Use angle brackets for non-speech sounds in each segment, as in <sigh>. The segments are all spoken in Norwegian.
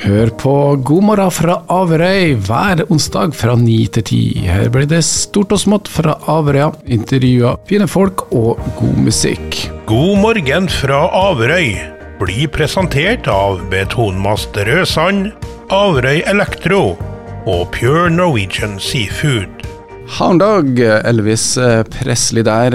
Hør på God morgen fra Averøy hver onsdag fra ni til ti. Her blir det stort og smått fra Averøya, intervjuer, fine folk og god musikk. God morgen fra Averøy blir presentert av Betonmast Rødsand, Averøy Elektro og Pure Norwegian Seafood. Hounddog, Elvis Presley der.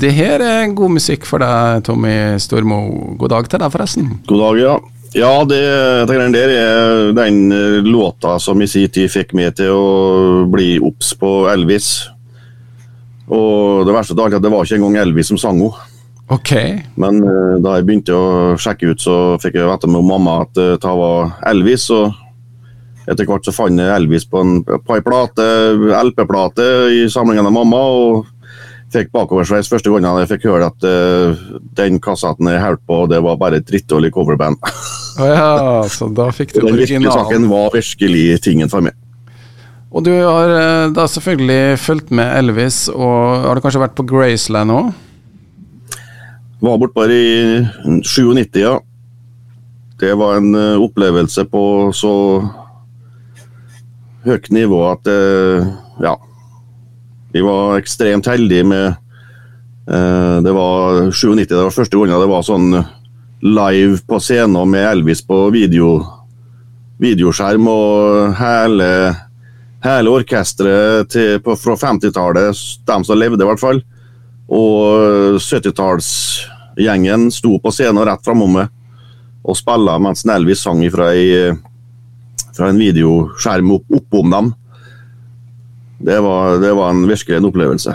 Det her er god musikk for deg, Tommy Stormo. God dag til deg, forresten. God dag, ja. Ja, det, det der er den eh, låta som i sin tid fikk meg til å bli obs på Elvis. Og det verste av alt at det var ikke engang Elvis som sang henne. Okay. Men eh, da jeg begynte å sjekke ut, så fikk jeg vite med mamma at eh, det var Elvis. Og etter hvert så fant jeg Elvis på en, på en plate, LP-plate i samlingen av mamma. og fikk bakoversveis første gangen jeg fikk høre at uh, den kassetten jeg holdt på, det var bare et drittdårlig coverband. Oh ja, så da fikk du Den virkelige saken var virkelig tingen for meg. Og du har uh, da selvfølgelig fulgt med Elvis, og har du kanskje vært på Graceland òg? Var bort bare i 97, ja. Det var en uh, opplevelse på så høyt nivå at ja vi var ekstremt heldige med eh, Det var 97, det var første gangen det var sånn live på scenen med Elvis på video, videoskjerm. Og hele, hele orkesteret fra 50-tallet, de som levde i hvert fall, og 70-tallsgjengen sto på scenen rett framom meg og spilte mens Elvis sang fra, ei, fra en videoskjerm opp, oppom dem. Det var, det var en, virkelig en opplevelse.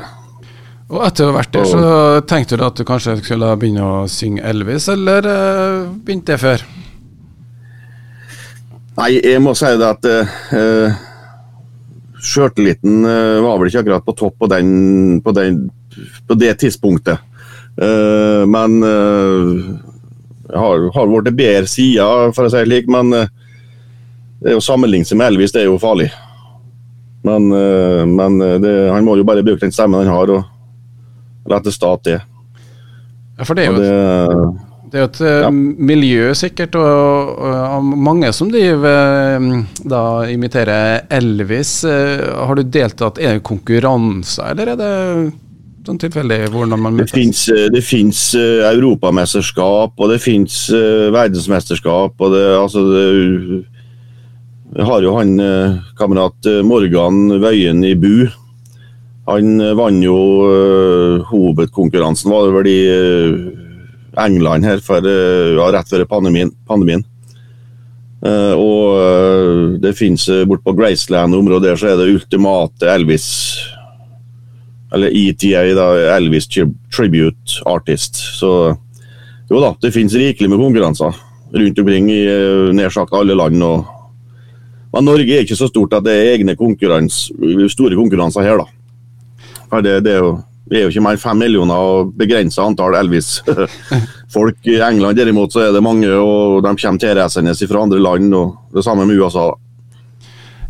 Og etter å ha vært der, så tenkte du at du kanskje skulle begynne å synge Elvis, eller uh, begynte det før? Nei, jeg må si det at uh, sjøltilliten uh, var vel ikke akkurat på topp på, den, på, den, på det tidspunktet. Uh, men jeg har, har vært bedre sider, for å si det slik. Men det å sammenligne seg med Elvis, det er jo farlig. Men, eh, men eh, det, han må jo bare bruke den stemmen han har, og rette stat stå det. Ja, for det er jo, det, det er jo et eh, ja. miljø, sikkert, og, og, mange som driver da imiterer Elvis. Har du deltatt i konkurranser, eller er det sånn tilfeldig hvordan man møtes? Det fins europamesterskap, og det fins verdensmesterskap, og det, altså det, har jo han eh, kamerat eh, Morgan Wøien i Bu. Han eh, vant jo uh, hovedkonkurransen, var det vel i uh, England her for, uh, ja, rett før pandemien. pandemien. Uh, og det fins bort på Graceland-området der så er det ultimate Elvis Eller ETA, da, Elvis Tribute Artist. Så jo da, det fins rikelig med konkurranser rundt omkring i nær sagt alle land. og men Norge er ikke så stort at det er egne konkurrans, store konkurranser her, da. Det, det, er jo, det, er jo, ikke mer enn fem millioner og begrensa antall Elvis-folk. <laughs> I England derimot så er det mange, og de kommer til tilreisende fra andre land. og Det samme med USA.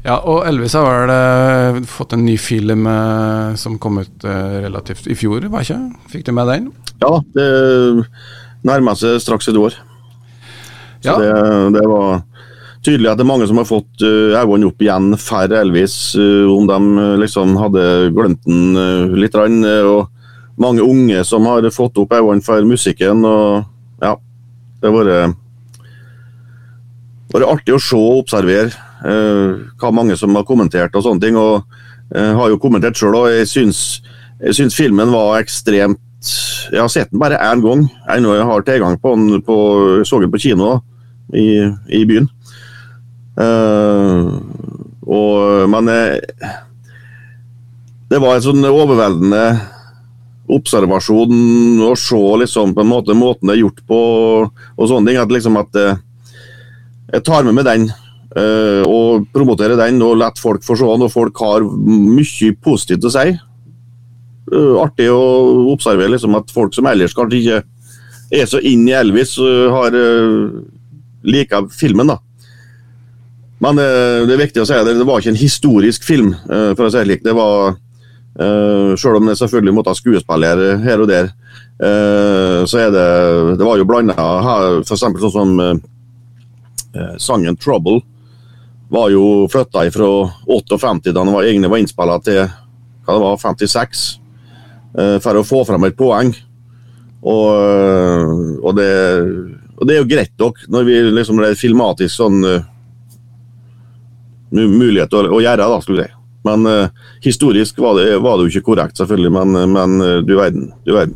Ja, og Elvis har vel eh, fått en ny film eh, som kom ut eh, relativt i fjor, var ikke? Fikk du med den? Ja, det nærmer seg straks et år. Så ja. det, det var tydelig at det er mange som har fått uh, øynene opp igjen for Elvis, uh, om de uh, liksom hadde glemt den litt. Og mange unge som har fått opp øynene for musikken. og ja, Det har vært, artig å se og observere hva mange som har kommentert og sånne ting. og har jo kommentert sjøl, og jeg syns, jeg syns filmen var ekstremt Jeg har sett den bare én gang. Jeg har tilgang på den på, jeg så den på kino i, i byen. Uh, og, men uh, det var en sånn overveldende observasjon å se liksom, på en måte måten det er gjort på og sånne ting. At liksom at uh, jeg tar med meg den og promoterer den og lar folk få se den. Og folk har mye positivt å si. artig å observere liksom, at folk som ellers kanskje ikke er så inn i Elvis, har liker filmen. da men uh, det er viktig å si at det, var ikke en historisk film, uh, for å si det slik. Det var, uh, selv om det selvfølgelig måtte ha skuespillere her og der, så er det Det var jo blanda f.eks. sånn som Eh, sangen 'Trouble' var jo flytta fra 58, da den var, egentlig var innspilla, til hva det var, 56. Eh, for å få fram et poeng. Og, eh, og, det, og det, er jo greit nok, når vi liksom det er filmatisk sånn mulighet å, å, gjøre, da, skulle jeg Men uh, historisk var det, var det, jo ikke korrekt, selvfølgelig, men, men uh, du verden. Du verden.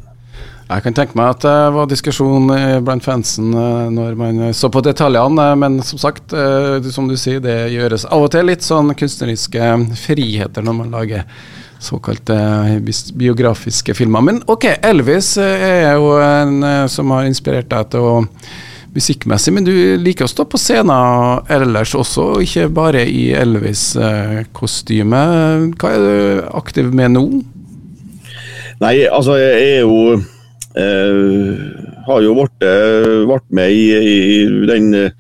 Jeg kan tenke meg at det var diskusjon blant fansen når man så på detaljene, men som sagt, som du sier, det gjøres av og til litt sånn kunstneriske friheter når man lager såkalte biografiske filmer. Men ok, Elvis er jo en som har inspirert deg til å musikkmessig, men du liker å stå på scenen ellers også, ikke bare i Elvis-kostyme. Hva er du aktiv med nå? Nei, altså jeg er jo eh, Har jo vært med i, i den eh,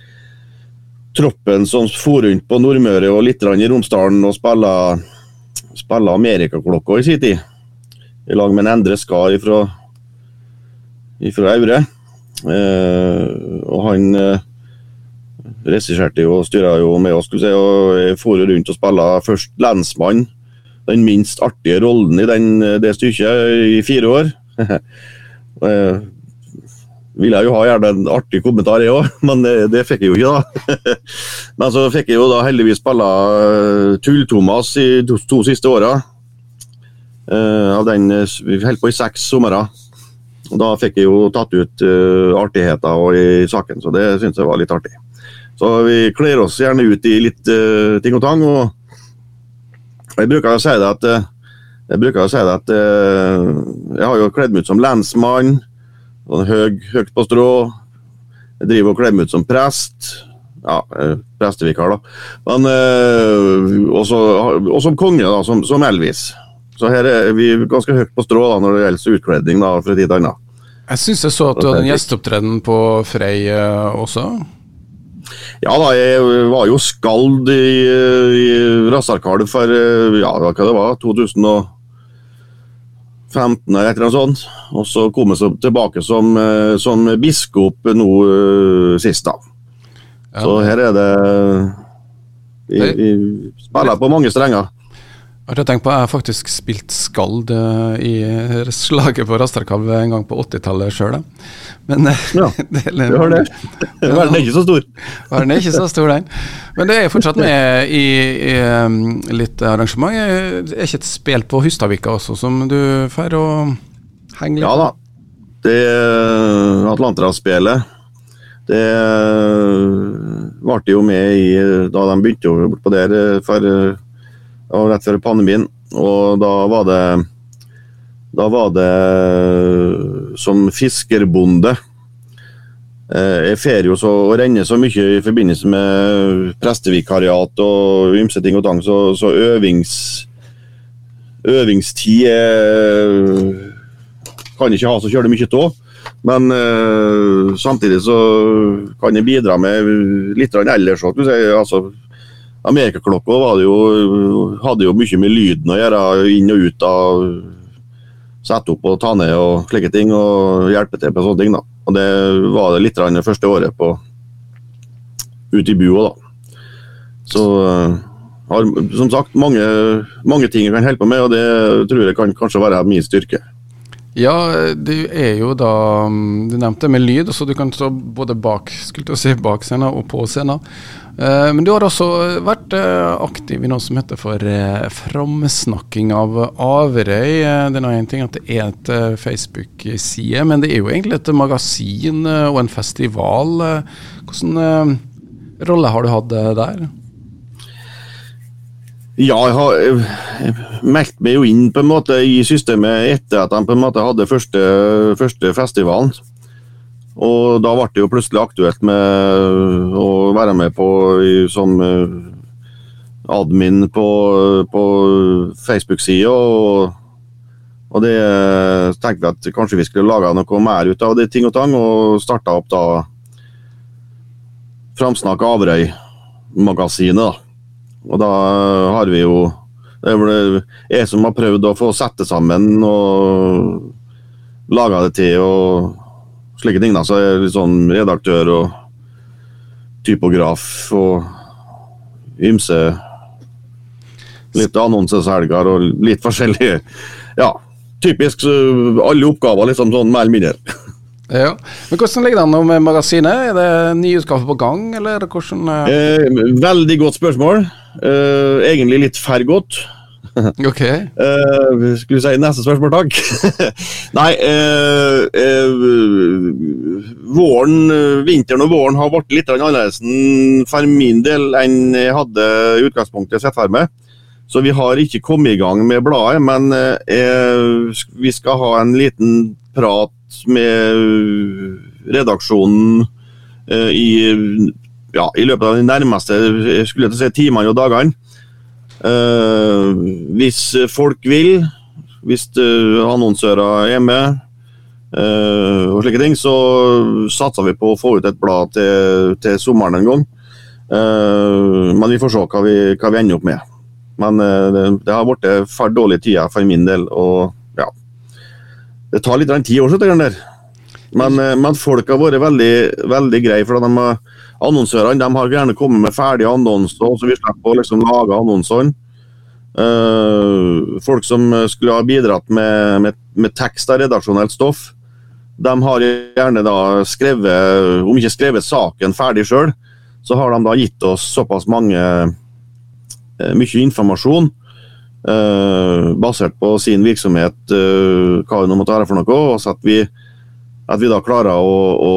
troppen som for rundt på Nordmøre og litt i Romsdalen og spilla, spilla Amerikaklokka i sin tid. I lag med en Endre Skar fra Aure. Eh, og han eh, regisserte jo og styra jo med oss, skulle si, og for rundt og spilla først lensmann. Den minst artige rollen i den, det stykket i fire år. <laughs> ville jeg jo ha gjerne en artig kommentar, jeg òg, <laughs> men det, det, fikk jeg jo ikke, da. <laughs> men så fikk jeg jo da heldigvis spille eh, Tull-Thomas i to, to siste åra. av den Vi holdt på i seks somre. Da fikk jeg jo tatt ut uh, artigheter i saken, så det syns jeg var litt artig. Så vi kler oss gjerne ut i litt uh, ting og tang. og Jeg bruker å si det at, uh, jeg, bruker å si det at jeg har jo kledd meg ut som lensmann, sånn høy, høyt på strå. Jeg driver og kler meg ut som prest. Ja, prestevikar, da. Men, og som konge, da, som, som Elvis. Så her er vi ganske høyt på strå da, når det gjelder utkledning da, fra tid til annen. Jeg syns jeg så at du hadde en gjesteopptreden på Frei uh, også? Ja da, jeg var jo skald i, i Rassarkalv for eh, ja, hva det var, 2015 eller et eller annet sånt. Og så kom jeg tilbake som, eh, som biskop nå sist, da. Ja. Så her er det vi spiller på mange strenger. Jeg har tenkt på, jeg har faktisk spilt Skald uh, i slaget på Rasterkalv en gang på 80-tallet sjøl. Men eh, ja, <laughs> du har det. Verden er ikke så stor. <laughs> Verden er ikke så stor, den. Men det er fortsatt med i, i litt arrangement. Det Er ikke et spill på Hustadvika også som du får å henge litt Ja da. Det Atlanterhavsspelet det varte jo med i da de begynte jo på der for og rett før pandemien. Og da var det Da var det som fiskerbonde. Eh, jeg fer jo så og renner så mye i forbindelse med prestevikariat og ymse ting og tang, så, så øvings, øvingstid er, kan jeg ikke ha så kjølig mye av. Men samtidig så kan jeg bidra med litt ellers òg. Altså, Amerikaklokka hadde jo mye med lyden å gjøre, inn og ut av Sette opp og ta ned og slike ting, og hjelpe til på sånne ting. da. Og Det var det litt det første året på ute i bua, da. Så har som sagt mange, mange ting jeg kan holde på med, og det tror jeg kan kanskje være min styrke. Ja, du er jo da Du nevnte med lyd, så du kan stå både bak skulle si, bak scenen og på scenen. Uh, men du har også vært uh, aktiv i noe som heter for uh, framsnakking av Averøy. det er én ting at det er et Facebook-side, men det er jo egentlig et magasin og en festival. Hvilken rolle har du hatt der? Ja, jeg har jeg meldt meg jo inn på en måte i systemet etter at de på en måte hadde første, første festivalen. Og da ble det jo plutselig aktuelt med å være med på som eh, admin på, på Facebook-sida. Og, og, det tenkte vi at kanskje vi skulle lage noe mer ut av det ting og tang, og starta opp da Framsnakk Averøy-magasinet. da. Og da har vi jo Det er vel jeg som har prøvd å få sette sammen og laga det til og slike ting. da, Så jeg er litt sånn redaktør og typograf og ymse Litt annonseselger og litt forskjellige Ja, typisk alle oppgaver, liksom sånn mer eller mindre. Ja. Men Hvordan ligger det an med magasinet? Er det nyutgave på gang, eller hvordan eh? eh, Veldig godt spørsmål. Eh, egentlig litt for godt. <laughs> Ok. Eh, skulle si neste spørsmål, takk? <laughs> Nei, uh, uh, våren, vinteren og våren har blitt litt annerledes for min del enn jeg hadde i utgangspunktet sett for meg. Så vi har ikke kommet i gang med bladet, men vi skal ha en liten prat med redaksjonen i, ja, i løpet av de nærmeste skulle jeg si, timene og dagene. Uh, hvis folk vil, hvis annonsører er med og slike ting, så satser vi på å få ut et blad til, til sommeren en gang. men vi får se hva vi, hva vi ender opp med. Men det, det, har blitt for dårlige tider for min del. og Det tar litt tid også, det der. Men, men, folk har vært veldig, veldig greie. for de har Annonsørene de har gjerne kommet med ferdige annonser, så vi slipper å liksom lage annonsene. Uh, folk som skulle ha bidratt med, med, med tekst av redaksjonelt stoff, de har gjerne da skrevet, om ikke skrevet saken ferdig sjøl, så har de da gitt oss såpass mange uh, mye informasjon basert på sin virksomhet, hva det nå måtte være for noe, og så at vi, at vi da klarer å, å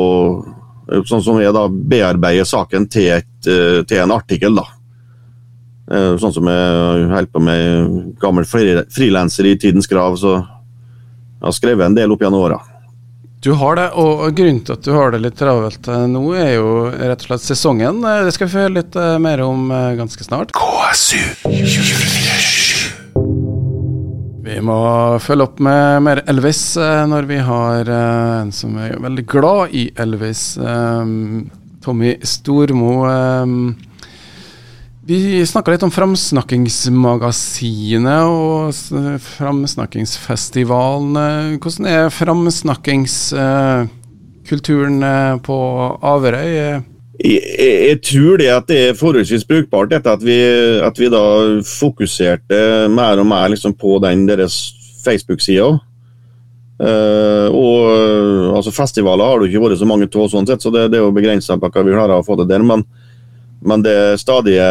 sånn som jeg da bearbeider saken til, et, eh, til en artikkel. da. Eh, sånn som jeg holder på med gammel frilanser i Tidens Krav, så jeg har skrevet en del opp gjennom åra. Du har det, og grunnen til at du har det litt travelt eh, nå, er jo rett og slett sesongen. Det skal vi få høre litt mer om ganske snart. KSU 24 vi må følge opp med mer Elvis eh, når vi har eh, en som er veldig glad i Elvis. Eh, Tommy Stormo. Vi snakka litt om Framsnakkingsmagasinet og Framsnakkingsfestivalen. Hvordan er framsnakkingskulturen på Averøy? Jeg, jeg, tror det at det er forholdsvis brukbart, dette at vi, at vi da fokuserte mer og mer liksom på den deres Facebook-sida. Uh, og altså Festivaler har det ikke vært så mange av, sånn sett, så det, det er jo begrensa på hva vi klarer å få til der. Men, men det stadige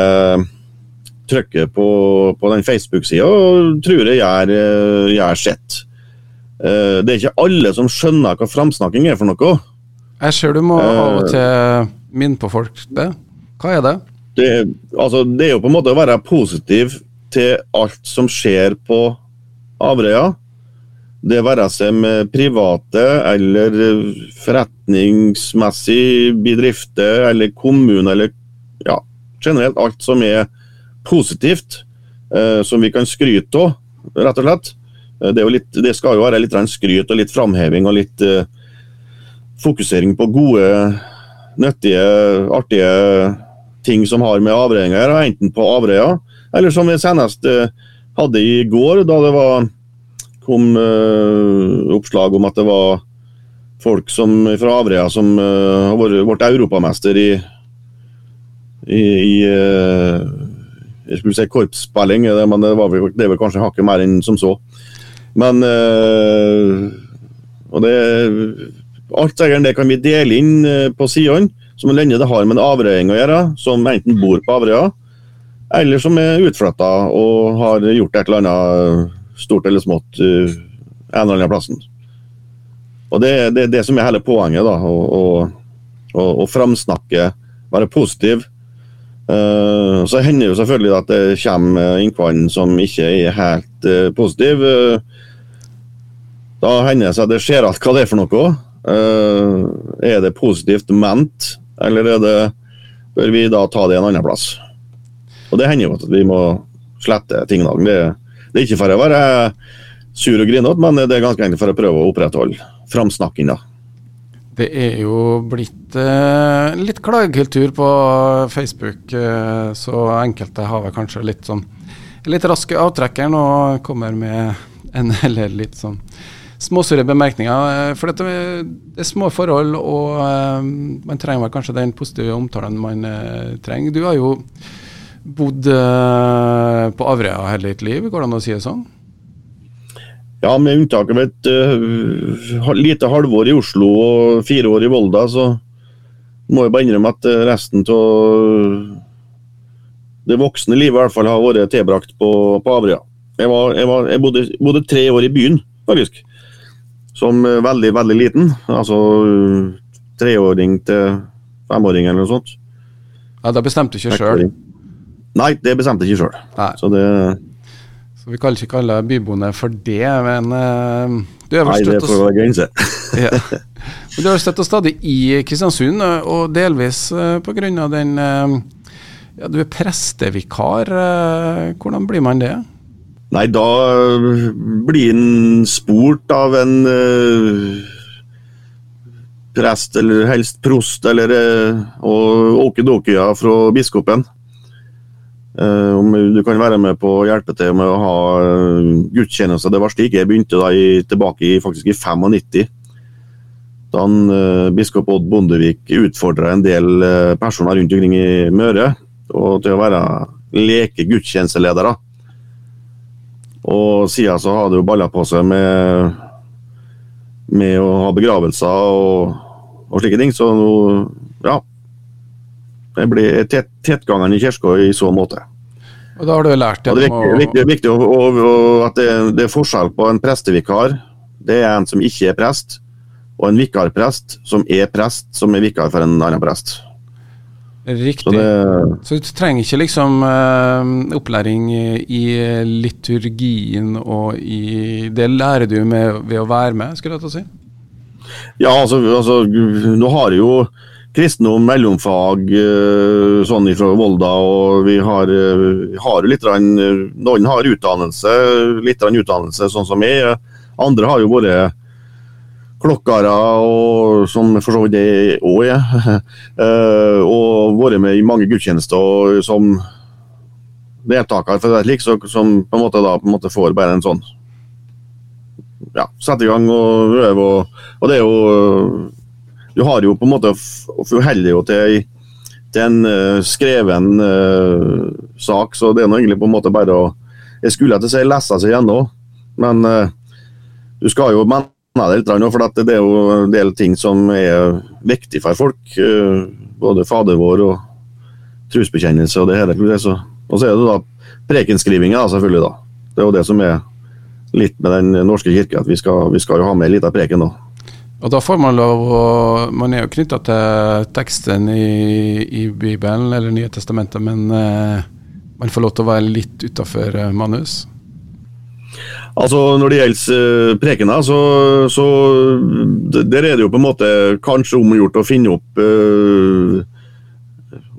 trykket på, på den Facebook-sida tror jeg gjør, gjør sitt. Uh, det er ikke alle som skjønner hva framsnakking er for noe. Jeg ser du må av og til Minn på folk det. Hva er det? det? Altså, det er jo på en måte å være positiv til alt som skjer på Averøya. Det være seg med private eller forretningsmessig bedrifter eller kommune eller ja, generelt alt som er positivt, eh, som vi kan skryte av, rett og slett. Eh, det, litt, det, skal jo være litt skryt og litt framheving og litt eh, fokusering på gode nyttige, artige ting som har med Averøya å gjøre, enten på avreia eller som vi senest uh, hadde i går, da det var, kom uh, oppslag om at det var folk som, fra Avreia som uh, har vært, vært europamester i, i, i jeg skulle si korpsspilling, men det, var, det er vel kanskje hakket mer enn som så. Men og det Alt det kan vi dele inn eh, på sidene, som lenge det har med en avrøying å gjøre, som enten bor på Averøya, eller som er utflytta og har gjort et eller annet stort eller smått uh, en eller annen plassen. Og Det er det, det, som er hele poenget. da, Å framsnakke, være positiv. Uh, så hender det jo selvfølgelig at det kommer innkvann som ikke er helt uh, positiv. Uh, da hender det seg at det skjer alt hva det er for noe. Uh, er det positivt ment, eller er det, bør vi da ta det en annen plass? Og Det hender jo at vi må slette tingene. Det, det er ikke for å være sur og grinete, men det er ganske enkelt for å prøve å opprettholde framsnakkinga. Det er jo blitt eh, litt klagekultur på Facebook, eh, så enkelte har vel kanskje litt sånn litt raske avtrekkeren og kommer med en <laughs> eller litt sånn småsure bemerkninger. For det er små forhold, og man trenger vel kanskje den positive omtalen man trenger. Du har jo bodd på Averøya hele ditt liv, går det an å si det sånn? Ja, med unntak av et uh, lite halvår i Oslo og fire år i Volda, så må jeg bare innrømme at resten av det voksne livet i hvert fall har vært tilbrakt på, på Averøya. Jeg, jeg, jeg bodde, bodde, tre år i byen, faktisk. Som veldig, veldig liten. Altså treåring til femåring eller noe sånt. Ja, Det bestemte ikke sjøl? Nei, det bestemte ikke sjøl. Så det så vi kaller ikke alle byboende for det, men uh, du er vel støtt Nei, det får være grense. <laughs> ja. Men du har støtt og stadig i Kristiansund, og delvis pga. den ja, Du er prestevikar. Hvordan blir man det? Nei, da blir en spurt av en prest, eller helst prost, eller og åkedokia fra biskopen. Om du kan være med på å hjelpe til med å ha gudstjenester. Det var slik jeg begynte da i, tilbake i, faktisk i 95. Da han, biskop Odd Bondevik utfordra en del personer rundt omkring i Møre og til å være leke gudstjenesteledere. Og siden så har det jo balla på seg med, med å ha begravelser og, og slike ting. Så nå, ja, det blir tet, tetgangeren i kirka i så måte. Og da har du lært det, det er viktig, viktig, viktig å, å, at det, det, er forskjell på en prestevikar. Det er en som ikke er prest, og en vikarprest som er prest, som er vikar for en annen prest. Riktig. Så, det... så, du trenger ikke liksom uh, opplæring i liturgien og i Det lærer du med, ved å være med, skulle jeg til å si? Ja, altså, altså nå har jo kristendom, mellomfag, eh, sånn fra Volda. Og vi har, eh, har litt Noen har utdannelse, litt utdannelse, sånn som meg. Andre har jo vært klokkere, og, som for så vidt det òg er. <laughs> Eh, og vært med i mange gudstjenester som deltaker, for det er slik, så, som på en måte da på en måte får bare en sånn ja, sette i gang og øve. Og, og det er jo du har jo på en måte forholder jo til, til en uh, skreven uh, sak, så det er nå egentlig på en måte bare å Jeg skulle ikke si lese seg gjennom, men du skal jo mene det litt, for det er jo en del ting som er viktig for folk. både Fader vår og trosbekjennelse og det hele. Og så er det da prekenskrivinga, selvfølgelig. da. Det er jo det som er litt med Den norske kirke, at vi skal, vi skal jo ha med ei lita preken. da. Og da får man lov å Man er jo knytta til teksten i, i, Bibelen eller Nye testamentet, men eh, man får lov til å være litt utafor eh, manus? Altså Når det gjelder prekena, så, så der er det jo på en måte kanskje omgjort å finne opp øh,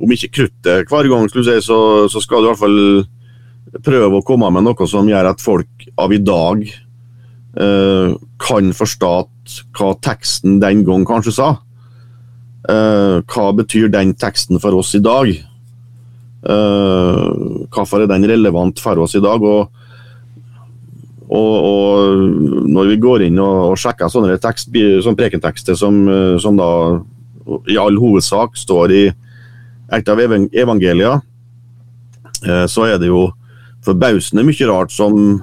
Om ikke kruttet hver gang, skulle si, så, så, skal du i hvert fall prøve å komme med noe som gjør at folk av i dag øh, kan forstå hva teksten den gang kanskje sa. Uh, hva betyr den teksten for oss i dag? Uh, hvorfor er den relevant for oss i dag? Og, og, og når vi går inn og, og sjekker sånne, tekst, sånne prekentekster som, som, da i all hovedsak står i et av evangelia, uh, så er det jo forbausende mye rart som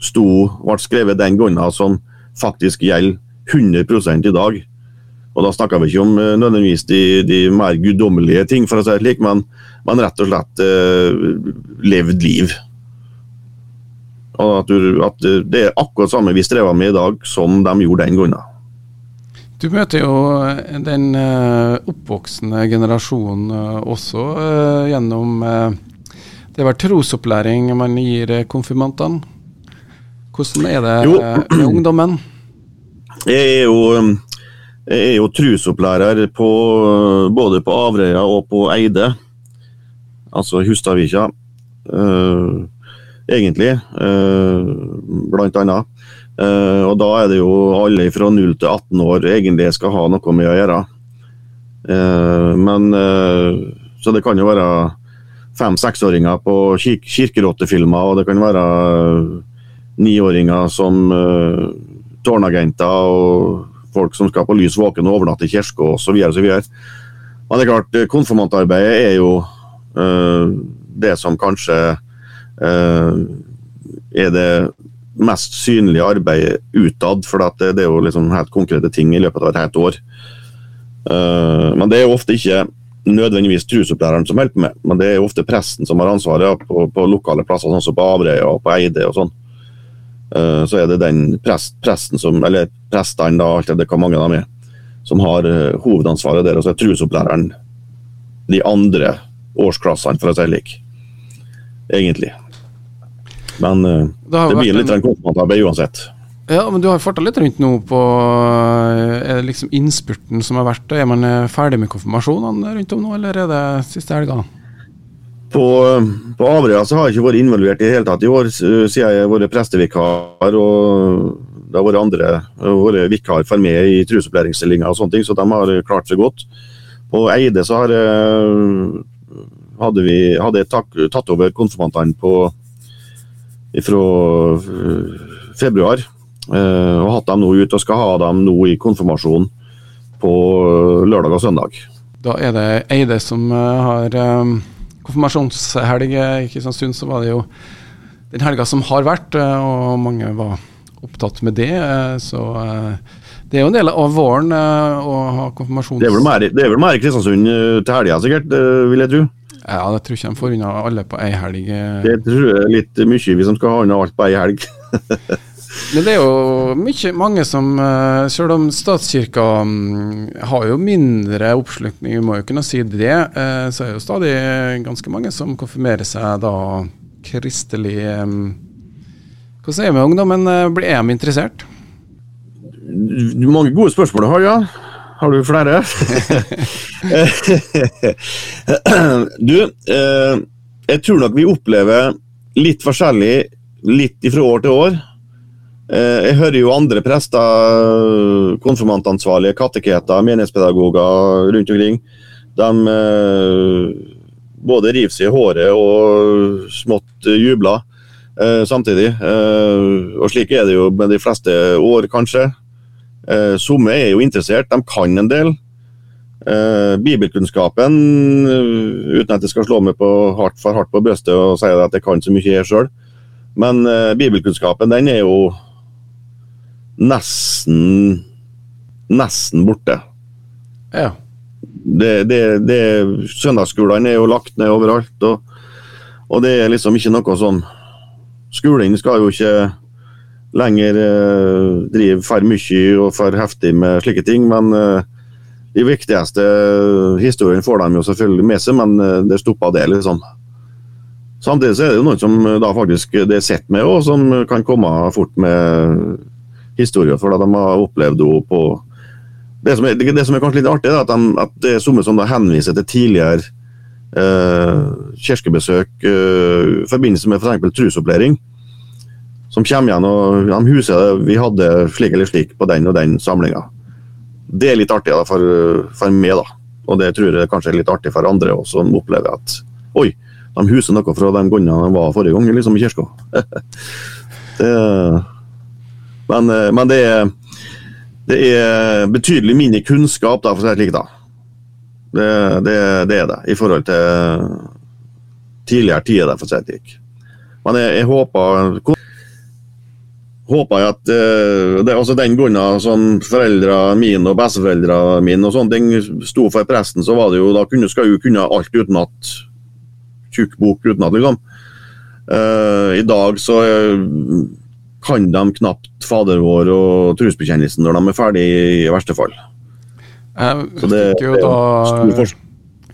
sto, ble skrevet den gangen som faktisk gjelder 100 i dag. Og Da snakker vi ikke om uh, nødvendigvis de, de, mer guddommelige ting, for å si det slik, men, men rett og slett eh, levd liv. At, du, at, Det er akkurat samme vi strever med i dag, som de gjorde den gangen. Du møter jo den uh, oppvoksende generasjonen også gjennom Det er vel trosopplæring man gir konfirmantene? Hvordan er det jo. med ungdommen? Jeg er jo, jeg er jo trusopplærer på, både på Averøya og på Eide. Altså Hustadvika, uh, egentlig. Uh, blant annet. Uh, og da er det jo alle fra 0 til 18 år egentlig skal ha noe med å gjøre. Uh, men Så det kan jo være fem-seksåringer på kir kirkerottefilmer, og det kan være niåringer som tårnagenter og folk som skal på lys våken og overnatte i kirka osv. Men det er klart, konfirmantarbeidet er jo det som kanskje er det mest synlige arbeidet utad, for det, er jo liksom helt konkrete ting i løpet av et helt år. Uh, men det er jo ofte ikke nødvendigvis trusopplæreren som hjelper med, men det er jo ofte presten som har ansvaret på, på, lokale plasser, sånn som på Averøya og på Eide og sånn. Uh, så er det den prest, presten som, eller prestene, da, alt det hvor mange de er, som har hovedansvaret der. Og så er trusopplæreren de andre årsklassene, for å si det slik. Egentlig. Men uh, det, det blir litt en... konfirmantarbeid uansett. Ja, men Du har farta litt rundt nå på er det liksom innspurten som har vært. Er man ferdig med konfirmasjonene rundt om nå, eller er det siste helga? På, på Averøya har jeg ikke vært involvert i det hele tatt i år, siden jeg har vært prestevikar. og Det har vært andre vært vikar for meg i trusopplæringsstillinger og sånne ting, så de har klart seg godt. På Eide så har hadde vi hadde jeg tatt over konfirmantene fra februar. Eh, og hatt dem nå ut og skal ha dem nå i konfirmasjon på eh, lørdag og søndag. Da er det Eide som eh, har konfirmasjonshelg. I Kristiansund så var det jo den helga som har vært, og mange var opptatt med det. Så det er jo en del av våren å ha konfirmasjons... Det er vel mer, det er vel mer i Kristiansund til helga, sikkert, vil jeg tro? Ja, det tror ikke de får unna alle på ei helg. Det tror jeg er litt mye, vi som skal ha unna alt på ei helg. <laughs> Men det er jo mye, mange som, eh, selv om statskirka mm, har jo mindre oppslutning, vi må jo kunne si det, eh, så er det jo stadig ganske mange som konfirmerer seg da kristelig Hva sier vi ungdommen? Eh, er de interessert? Mange gode spørsmål du har, ja. Har du flere? <laughs> du, jeg tror nok vi opplever litt forskjellig litt fra år til år. Eh, jeg hører jo andre prester, konfirmantansvarlige, kateketer, menighetspedagoger rundt omkring. De eh, både river seg i håret og smått jubler eh, samtidig. Og slik er det jo med de fleste år, kanskje. Somme er jo interessert, de kan en del. Bibelkunnskapen, uten at jeg skal slå meg på hardt, for hardt på brystet og si at jeg kan så mye jeg sjøl, men bibelkunnskapen den er jo nesten nesten borte. Ja. Det, det, det, søndagsskolene er jo lagt ned overalt, og, og, det er liksom ikke noe sånn Skolen skal jo ikke lenger eh, drive for mye og for heftig med slike ting, men eh, de viktigste historiene får de jo selvfølgelig med seg, men eh, det stopper det, liksom. Samtidig så er det jo noen som da faktisk det er sett med, og som kan komme fort med historier, for de har opplevd henne på det som, er, det som, er, kanskje litt artig, er at, de, at det er somme som da henviser til tidligere eh, kirkebesøk eh, i forbindelse med f.eks. trusopplæring. Som kommer igjen og de huser vi hadde slik eller slik på den og den samlinga. Det er litt artig da, for, for, meg, da. Og det tror jeg kanskje er litt artig for andre òg, som opplever at oi, de huser noe fra de gangene de var forrige gang liksom i kirka. <laughs> men, men det, er, det, er, betydelig mindre kunnskap, da, for å si det slik. da. Det, det, det, er det, i forhold til tidligere tider, for å si det slik. Men jeg, jeg håper håper jeg at uh, det, altså den grunnen som foreldrene mine og besteforeldrene mine og sånne ting sto for presten, så var det jo, da kunne, skal jo kunne alt utenat. Tjukk bok utenat, liksom. Uh, I dag så uh, kan de knapt Fader vår og trosbekjennelsen når de er ferdig, i verste fall. Jeg så det, jo da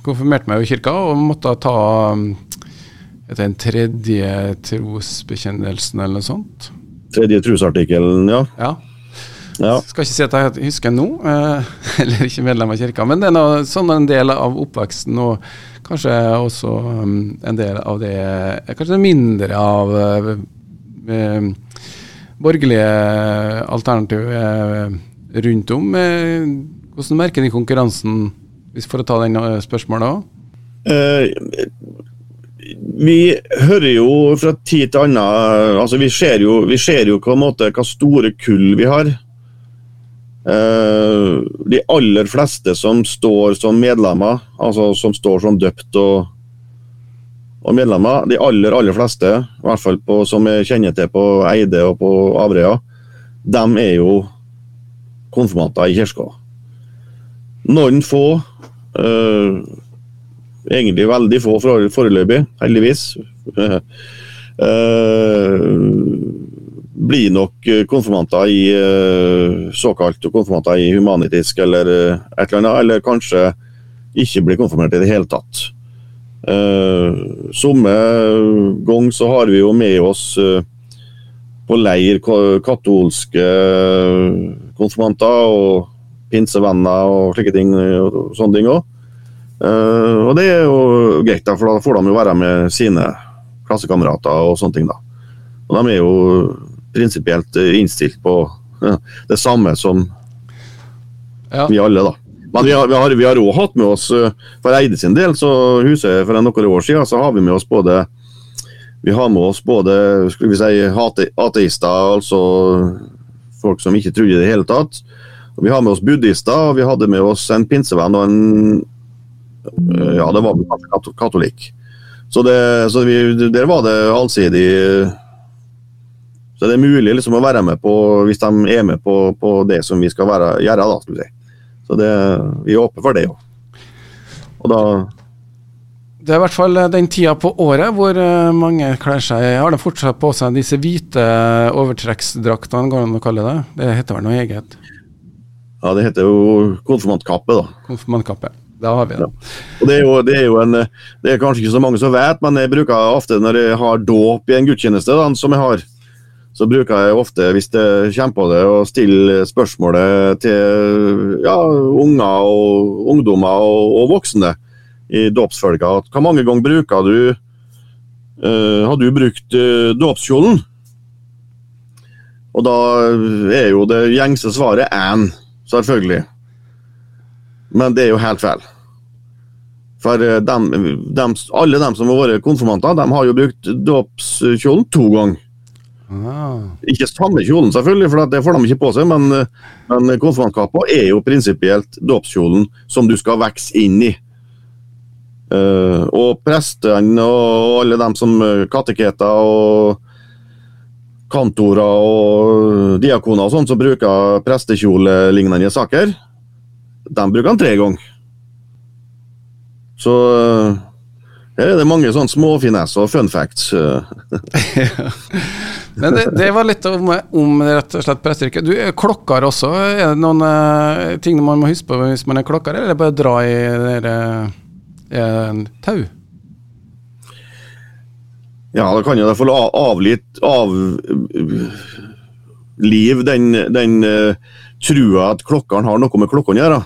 konfirmerte meg i kirka og måtte ta etter den tredje trosbekjennelsen eller noe sånt. Tredje trosartikkelen, ja. ja. ja. Skal ikke si at jeg husker nå, eh, <laughs> eller ikke medlem av kirka, men det er noe, sånn en del av oppveksten og kanskje også um, en del av det Kanskje mindre av eh, borgerlige alternativ eh, rundt om. Eh, hvordan merker de konkurransen, for å ta den eh, spørsmålet òg? Vi hører jo fra tid til annen altså Vi ser jo, vi ser jo en måte hva store kull vi har. Uh, de aller fleste som står som medlemmer, altså som står som døpt og, og medlemmer, de aller aller fleste, i hvert fall på, som jeg kjenner til på Eide og på Averøya, de er jo konfirmanter i kirka. Noen få, uh, egentlig veldig få foreløpig, heldigvis, uh, <laughs> blir nok konfirmanter i uh, såkalt konfirmanter i humanitisk eller uh, et eller annet, eller kanskje ikke blir konfirmert i det hele tatt. Uh, Somme gang så har vi jo med oss uh, på leir katolske konfirmanter og pinsevenner og slike ting. og sånne ting også. Og det er jo greit, da, for da får de jo være med sine klassekamerater og sånne ting. da. Og de er jo prinsipielt eh, innstilt på det samme som ja. vi alle, da. Men vi har, vi har, også hatt med oss, eh, for Eide sin del, så huset for noen år siden, så har vi med oss både vi har med oss både skal vi si, ateister, altså folk som ikke trodde i det hele tatt. Og vi har med oss buddhister, og vi hadde med oss en pinsevenn og en Ja, det var katolikk. Så, det, så vi, der var det allsidig så det er mulig liksom å være med på, hvis de er med på, på det som vi skal være, gjøre. da, skal vi si. Så det, vi er åpne for det òg. Og da det er i hvert fall den tida på året hvor eh, mange kler seg Har de fortsatt på seg disse hvite overtrekksdraktene, går det an å kalle det? Det heter vel noe eget? Ja, det heter jo konfirmantkappe, da. Konfirmantkappe. Da har vi det. Ja. Det er jo det er jo en Det er kanskje ikke så mange som vet, men jeg bruker ofte når jeg har dåp i en gudstjeneste, da, som jeg har, så bruker jeg ofte, hvis det kommer på det, å stille spørsmålet til ja, unger og ungdommer og, og voksne i dåpsfølga. Hvor mange ganger bruker du uh, Har du brukt uh, dåpskjolen? Og da er jo det gjengse svaret én, selvfølgelig. Men det er jo helt feil. For eh, dem, dem, alle dem som har vært konfirmanter, de har jo brukt dåpskjolen to ganger. Ah. Ikke samme kjolen, selvfølgelig, for det får de ikke på seg, men, men konfirmantkappa er jo prinsipielt dåpskjolen som du skal vokse inn i. Uh, og prestene og alle dem som kateketer og kantorer og diakoner og sånt som bruker prestekjolelignende saker, de bruker han tre ganger. Så det her er det mange sånne småfinesser og fun facts. <laughs> Men det, det, var litt om, om rett og slett presteyrket. Du er klokker også. Er det noen uh, ting man må huske på hvis man er klokker, eller er det bare å dra i dere, uh, tau? Ja, da kan jo i få avlitt av liv den, den uh, trua at klokkeren har noe med klokkene å gjøre.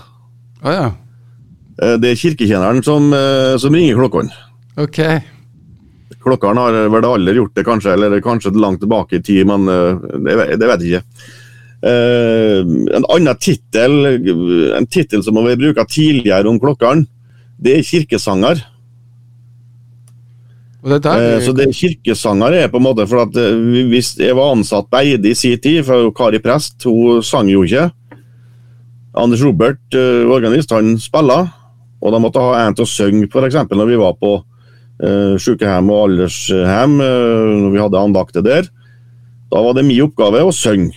Ah, ja. Uh, det er kirketjeneren som, uh, som ringer klokkene. Ok. Klokkene har vel aldri gjort det, kanskje, eller kanskje langt tilbake i tid, men eh, det, det vet jeg ikke. En annen tittel, en tittel som vi bruker tidligere om klokkene, det er kirkesanger. Uh, så det er kirkesanger er på en måte for at Hvis jeg var ansatt på Eide i sin tid, for Kari Prest hun sang jo ikke. Anders Robert, uh, organist, han spiller. Og de måtte ha en til å synge, f.eks. når vi var på uh, sykehjem og aldershjem, uh, når vi hadde andakter der. Da var det min oppgave å synge.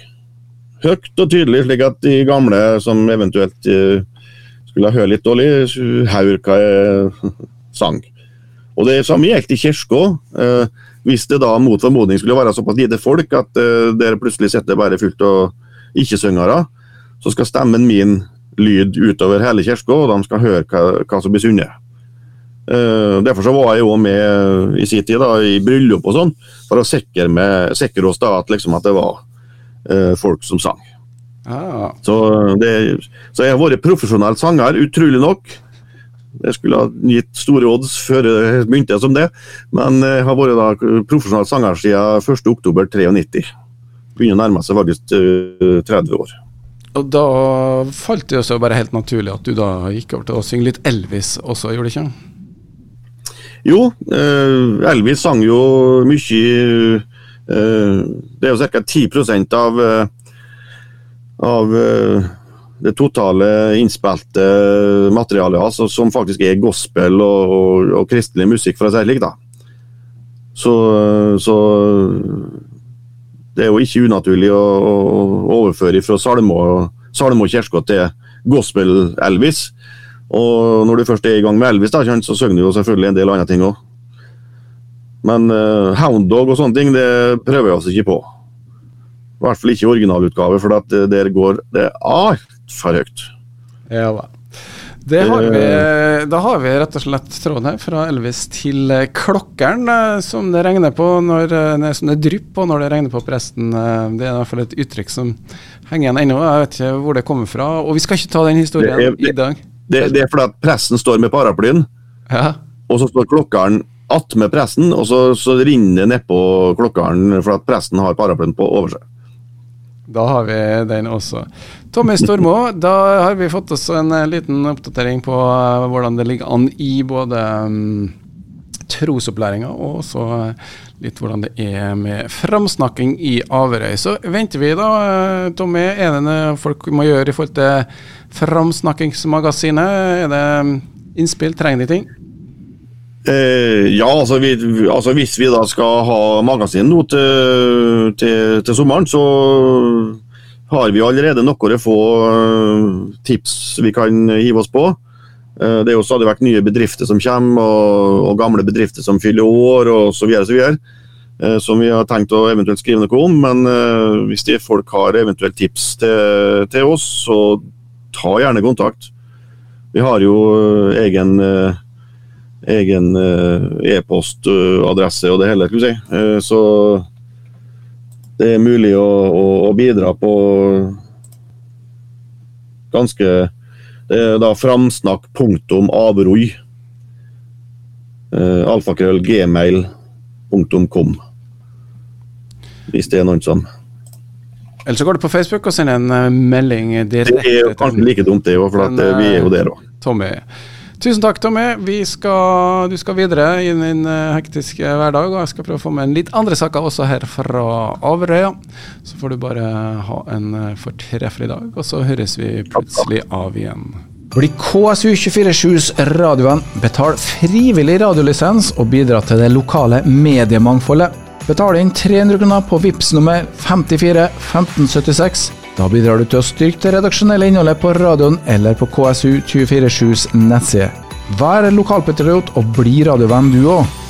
Høyt og tydelig, slik at de gamle som eventuelt uh, skulle høre litt dårlig, hører hva jeg sang. Og det samme gjaldt i kirka. Hvis det da mot formodning skulle være såpass lite folk at uh, der plutselig sitter bare fullt av ikke-syngere, så skal stemmen min lyd utover hele kirka, og de skal høre hva, hva som blir sunnet. Uh, derfor så var jeg jo med i sin tid da, i bryllup og sånn, for å sikre, med, sikre oss da at, liksom, at det var uh, folk som sang. Ah. Så, det, så, jeg har vært profesjonell sanger, utrolig nok. Jeg skulle ha gitt store odds før jeg begynte som det, men jeg har vært da profesjonell sanger siden 1.10.93. Begynner å nærme seg faktisk uh, eh, 30 år. Og da falt det jo så bare helt naturlig at du da gikk over til å synge litt Elvis også, gjorde det ikke? Jo, eh, Elvis sang jo mye eh, Det er jo ca. 10 av, av det totale innspilte materialet altså, som faktisk er gospel og, og, og kristelig musikk, for å si det slik. da. Så, så, det er jo ikke unaturlig å, å overføre fra Salmo, Salmo kirke til gospel-Elvis. Og når du først er i gang med Elvis, da, så synger du jo selvfølgelig en del andre ting òg. Men uh, Hound Dog og sånne ting, det prøver jeg oss ikke på. I hvert fall ikke originalutgave, for at der går det altfor høyt. Ja da. Har vi, da har vi rett og slett tråden her, fra Elvis til klokkeren, eh, som det regner på når som det drypper på når det regner på presten. Eh, det er i hvert fall et uttrykk som henger igjen ennå. Jeg vet ikke hvor det kommer fra. Og vi skal ikke ta den historien det er, det, i dag. Det, det, er fordi at presten står med paraplyen, ja. og så står klokkeren attmed presten, og så, så rinner det nedpå klokkeren fordi at presten har paraplyen på over seg. Da har vi den også. Tommy Stormo, da har vi fått oss en eh, liten oppdatering på uh, hvordan det ligger an i både um, trosopplæringa og også uh, litt hvordan det er med framsnakking i Averøy. Så venter vi da, Tommy. Er det noe folk må gjøre i forhold til Framsnakkingsmagasinet? Er det um, innspill? Trenger de ting? Eh, ja, altså, vi, altså, hvis vi da skal ha magasin nå til, til, til, sommeren, så har vi allerede noen få uh, tips vi kan hive oss på. Eh, det er jo stadig vært nye bedrifter som kommer, og, og gamle bedrifter som fyller år osv. Eh, som vi har tenkt å eventuelt skrive noe om. Men eh, hvis de folk har eventuelt tips til, til oss, så ta gjerne kontakt. Vi har jo egen uh, egen eh, e-postadresse og det hele. Skal vi si. Eh, så det er mulig å, å, å bidra på ganske Det er da framsnakk.avroi. Eh, alfakrøll gmail.com. Hvis det er noen som Eller så går du på Facebook og sender en melding direkte. Det er kanskje like dumt, det òg, for vi er jo der òg. Tommy. Tusen takk, Tommy. Skal, du skal videre i din uh, hektiske hverdag. Og jeg skal prøve å få med en litt andre saker også her fra Averøya. Så får du bare ha en uh, fortreffelig dag, og så høres vi plutselig av igjen. Bli KSU247s radioen. Betal frivillig radiolisens og bidra til det lokale mediemangfoldet. Betal inn 300 kroner på VIPS nummer 54 1576 da bidrar du til å styrke det redaksjonelle innholdet på radioen eller på KSU247s nettside. Vær lokalpatriot og bli radiovenn du òg.